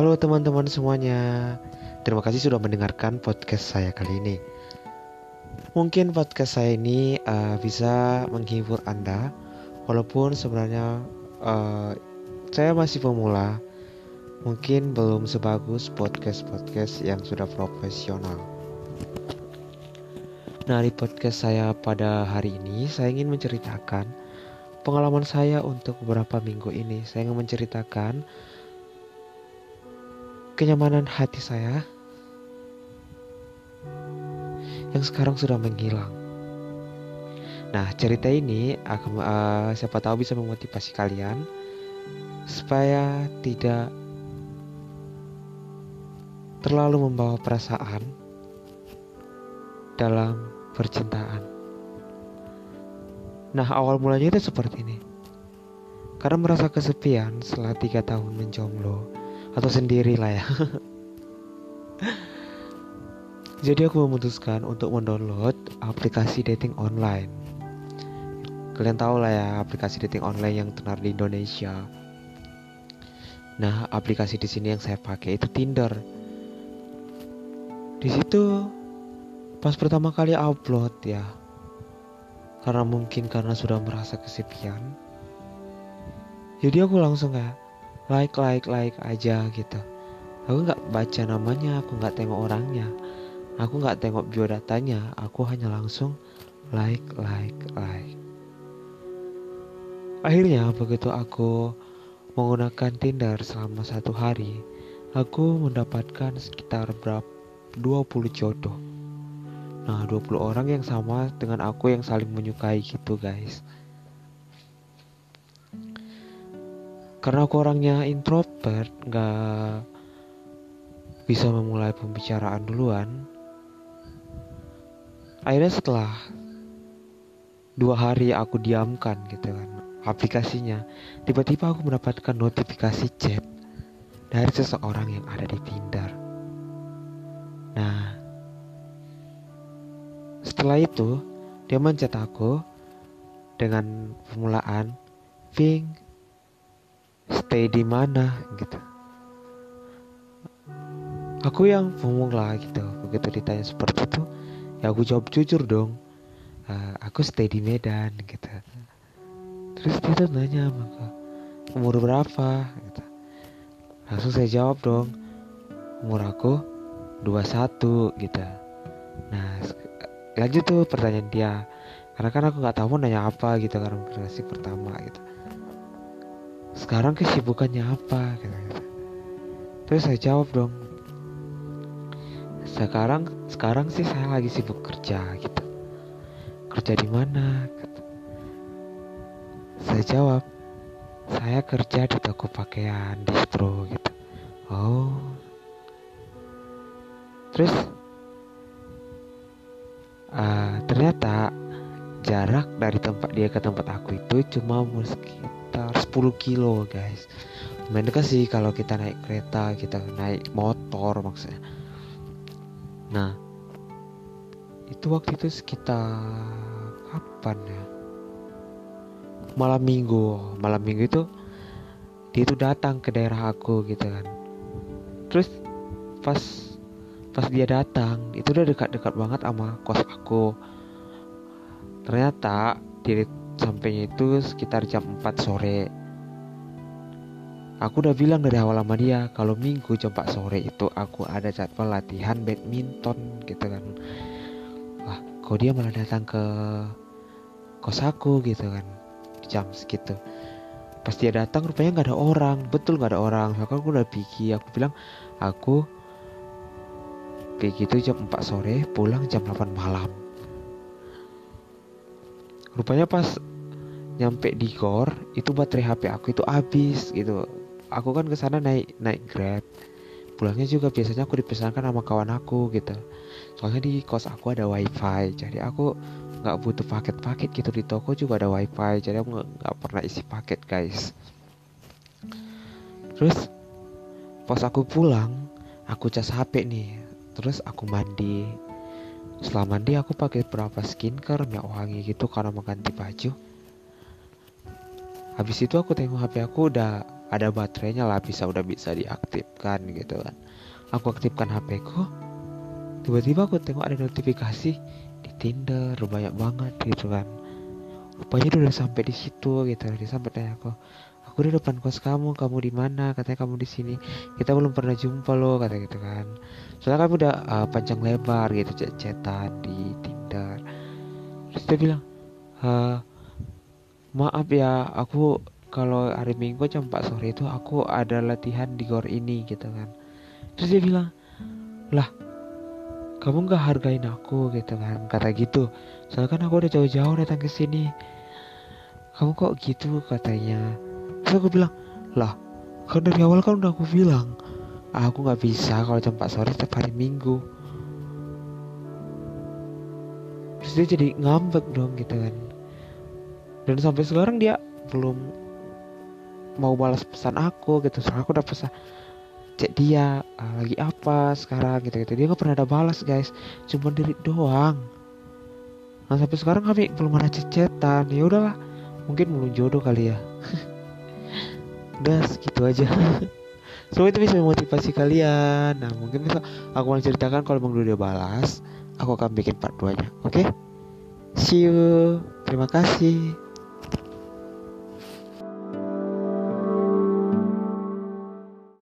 Halo teman-teman semuanya. Terima kasih sudah mendengarkan podcast saya kali ini. Mungkin podcast saya ini uh, bisa menghibur Anda walaupun sebenarnya uh, saya masih pemula. Mungkin belum sebagus podcast-podcast yang sudah profesional. Nah, di podcast saya pada hari ini saya ingin menceritakan pengalaman saya untuk beberapa minggu ini. Saya ingin menceritakan kenyamanan hati saya yang sekarang sudah menghilang. Nah, cerita ini akan uh, siapa tahu bisa memotivasi kalian supaya tidak terlalu membawa perasaan dalam percintaan. Nah, awal mulanya itu seperti ini. Karena merasa kesepian setelah tiga tahun menjomblo, atau sendiri lah ya. Jadi aku memutuskan untuk mendownload aplikasi dating online. Kalian tahu lah ya aplikasi dating online yang tenar di Indonesia. Nah aplikasi di sini yang saya pakai itu Tinder. Di situ pas pertama kali upload ya karena mungkin karena sudah merasa kesepian jadi aku langsung kayak like like like aja gitu. Aku nggak baca namanya aku nggak tengok orangnya. Aku nggak tengok biodatanya aku hanya langsung like like like. Akhirnya begitu aku menggunakan Tinder selama satu hari aku mendapatkan sekitar berapa 20 jodoh. Nah 20 orang yang sama dengan aku yang saling menyukai gitu guys karena aku orangnya introvert nggak bisa memulai pembicaraan duluan. Akhirnya setelah dua hari aku diamkan gitu kan aplikasinya tiba-tiba aku mendapatkan notifikasi chat dari seseorang yang ada di Tinder. Nah setelah itu dia mencet aku dengan permulaan Pink stay di mana gitu. Aku yang bingung lah gitu. Begitu ditanya seperti itu ya aku jawab jujur dong. Uh, aku stay di Medan gitu. Terus dia tuh nanya maka umur berapa? Gitu. Langsung saya jawab dong umur aku 21 gitu. Nah lanjut tuh pertanyaan dia. Karena kan aku nggak tahu nanya apa gitu karena relasi pertama gitu sekarang kesibukannya apa? Gitu, gitu. terus saya jawab dong. Sekarang sekarang sih saya lagi sibuk kerja gitu. Kerja di mana? Gitu. saya jawab saya kerja di toko pakaian distro gitu. Oh. Terus uh, ternyata jarak dari tempat dia ke tempat aku itu cuma sekitar sekitar 10 kilo guys. Lumayan dekat sih kalau kita naik kereta kita naik motor maksudnya. Nah itu waktu itu sekitar kapan ya? Malam minggu. Malam minggu itu dia itu datang ke daerah aku gitu kan. Terus pas pas dia datang itu udah dekat-dekat banget sama kos aku. Ternyata dia sampainya itu sekitar jam 4 sore Aku udah bilang dari awal sama dia kalau minggu jam 4 sore itu aku ada jadwal latihan badminton gitu kan. Wah, kok dia malah datang ke kos aku gitu kan jam segitu. Pas dia datang rupanya nggak ada orang, betul nggak ada orang. Maka aku udah pikir, aku bilang aku kayak gitu jam 4 sore pulang jam 8 malam. Rupanya pas nyampe di gor itu baterai HP aku itu habis gitu. Aku kan ke sana naik naik grab. Pulangnya juga biasanya aku dipesankan sama kawan aku gitu. Soalnya di kos aku ada wifi jadi aku nggak butuh paket-paket gitu. Di toko juga ada wifi jadi aku nggak pernah isi paket guys. Terus pas aku pulang aku cas HP nih. Terus aku mandi. Setelah mandi aku pakai berapa skincare minyak wangi gitu karena mengganti baju habis itu aku tengok HP aku udah ada baterainya lah bisa udah bisa diaktifkan gitu kan. Aku aktifkan HP ku tiba-tiba aku tengok ada notifikasi di Tinder banyak banget gitu kan. Rupanya udah sampai di situ gitu dia sampai tanya aku aku di depan kos kamu kamu di mana? Katanya kamu di sini. Kita belum pernah jumpa loh kata gitu kan. Soalnya kamu udah uh, panjang lebar gitu chat-chatan di Tinder. Terus dia bilang uh, maaf ya aku kalau hari Minggu jam 4 sore itu aku ada latihan di gor ini gitu kan. Terus dia bilang lah kamu nggak hargain aku gitu kan kata gitu. Soalnya kan aku udah jauh-jauh datang ke sini. Kamu kok gitu? katanya. Terus aku bilang lah kan dari awal kan udah aku bilang aku nggak bisa kalau jam 4 sore setiap hari minggu. Terus dia jadi ngambek dong gitu kan dan sampai sekarang dia belum mau balas pesan aku gitu. Soalnya aku udah pesan cek dia ah, lagi apa sekarang? Gitu gitu dia nggak pernah ada balas guys. Cuma diri doang. Nah sampai sekarang kami belum ada cecetan. Ya udahlah mungkin belum jodoh kali ya. Udah segitu aja. Semoga itu bisa memotivasi kalian. Nah mungkin bisa aku mau ceritakan kalau Bang dia balas Aku akan bikin part 2 nya Oke? Okay? See you. Terima kasih